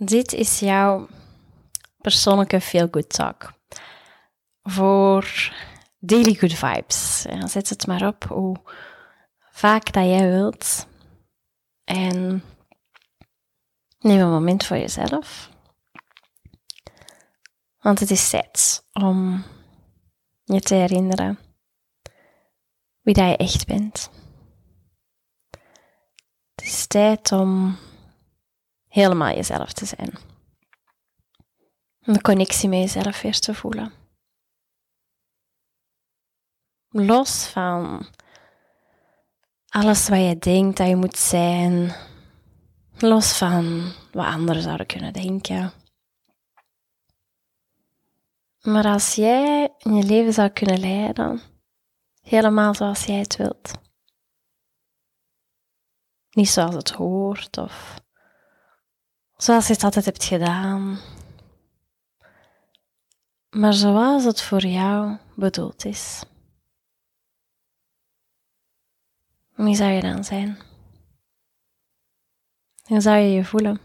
Dit is jouw persoonlijke feel good talk. Voor daily good vibes. zet het maar op hoe vaak dat jij wilt. En neem een moment voor jezelf. Want het is tijd om je te herinneren wie dat je echt bent. Het is tijd om helemaal jezelf te zijn. Een connectie met jezelf weer te voelen. Los van alles wat je denkt dat je moet zijn. Los van wat anderen zouden kunnen denken. Maar als jij je leven zou kunnen leiden, helemaal zoals jij het wilt. Niet zoals het hoort of zoals je het altijd hebt gedaan, maar zoals het voor jou bedoeld is. Wie zou je dan zijn? Hoe zou je je voelen?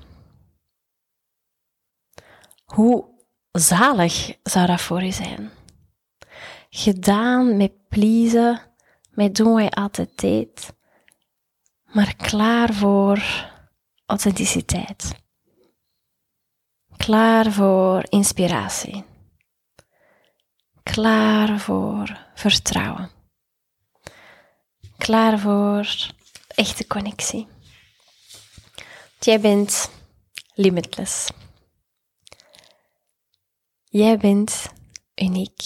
Hoe zalig zou dat voor je zijn? Gedaan met pleasen, met doen wat je altijd deed, maar klaar voor authenticiteit. Klaar voor inspiratie. Klaar voor vertrouwen. Klaar voor echte connectie. Jij bent limitless. Jij bent uniek.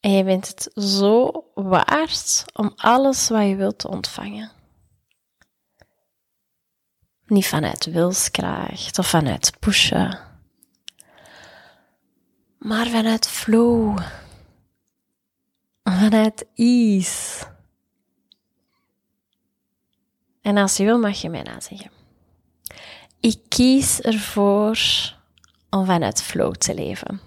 En je bent het zo waard om alles wat je wilt te ontvangen. Niet vanuit wilskracht of vanuit pushen, maar vanuit flow, vanuit ease. En als je wil, mag je mij nazeggen. Ik kies ervoor om vanuit flow te leven.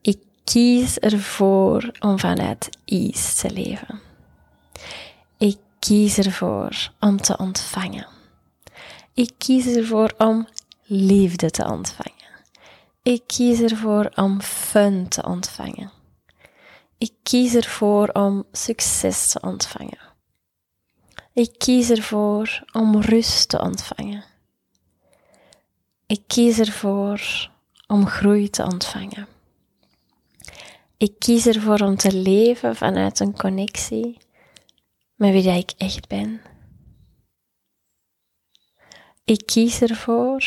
Ik kies ervoor om vanuit ease te leven. Ik kies ervoor om te ontvangen. Ik kies ervoor om liefde te ontvangen. Ik kies ervoor om fun te ontvangen. Ik kies ervoor om succes te ontvangen. Ik kies ervoor om rust te ontvangen. Ik kies ervoor om groei te ontvangen. Ik kies ervoor om te leven vanuit een connectie met wie ik echt ben. Ik kies ervoor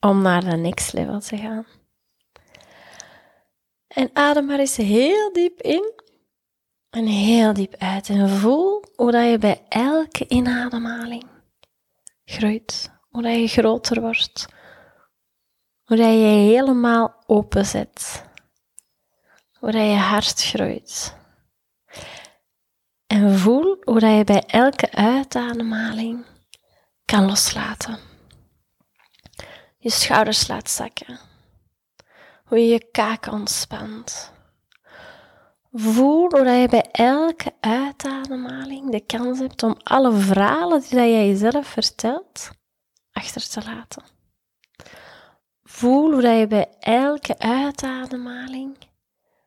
om naar de next level te gaan. En adem maar eens heel diep in en heel diep uit. En voel hoe dat je bij elke inademhaling groeit. Hoe dat je groter wordt. Hoe dat je helemaal openzet. Hoe dat je hart groeit. En voel hoe dat je bij elke uitademhaling kan loslaten. Je schouders laat zakken. Hoe je je kaak ontspant. Voel hoe je bij elke uitademhaling de kans hebt om alle verhalen die jij jezelf vertelt achter te laten. Voel hoe je bij elke uitademhaling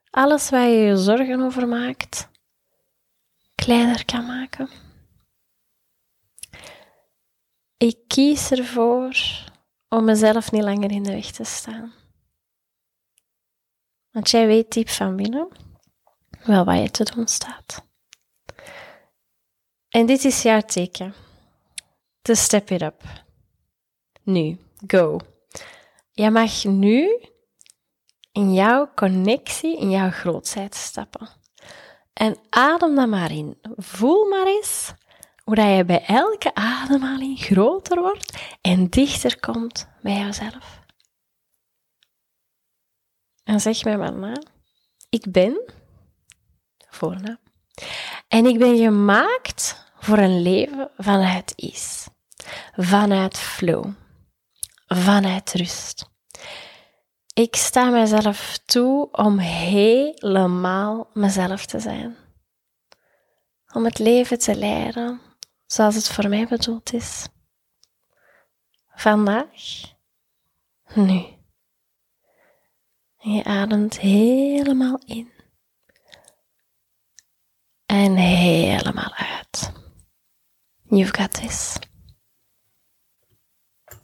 alles waar je je zorgen over maakt kleiner kan maken. Ik kies ervoor om mezelf niet langer in de weg te staan. Want jij weet diep van binnen wel wat je te doen staat. En dit is jouw teken. To step it up. Nu, go. Jij mag nu in jouw connectie, in jouw grootheid stappen. En adem dan maar in. Voel maar eens hoe je bij elke ademhaling groter wordt en dichter komt bij jezelf. En zeg mij maar na. Ik ben, voornaam, en ik ben gemaakt voor een leven vanuit is, vanuit flow, vanuit rust. Ik sta mezelf toe om helemaal mezelf te zijn. Om het leven te leiden zoals het voor mij bedoeld is. vandaag, nu. Je ademt helemaal in en helemaal uit. You've got this.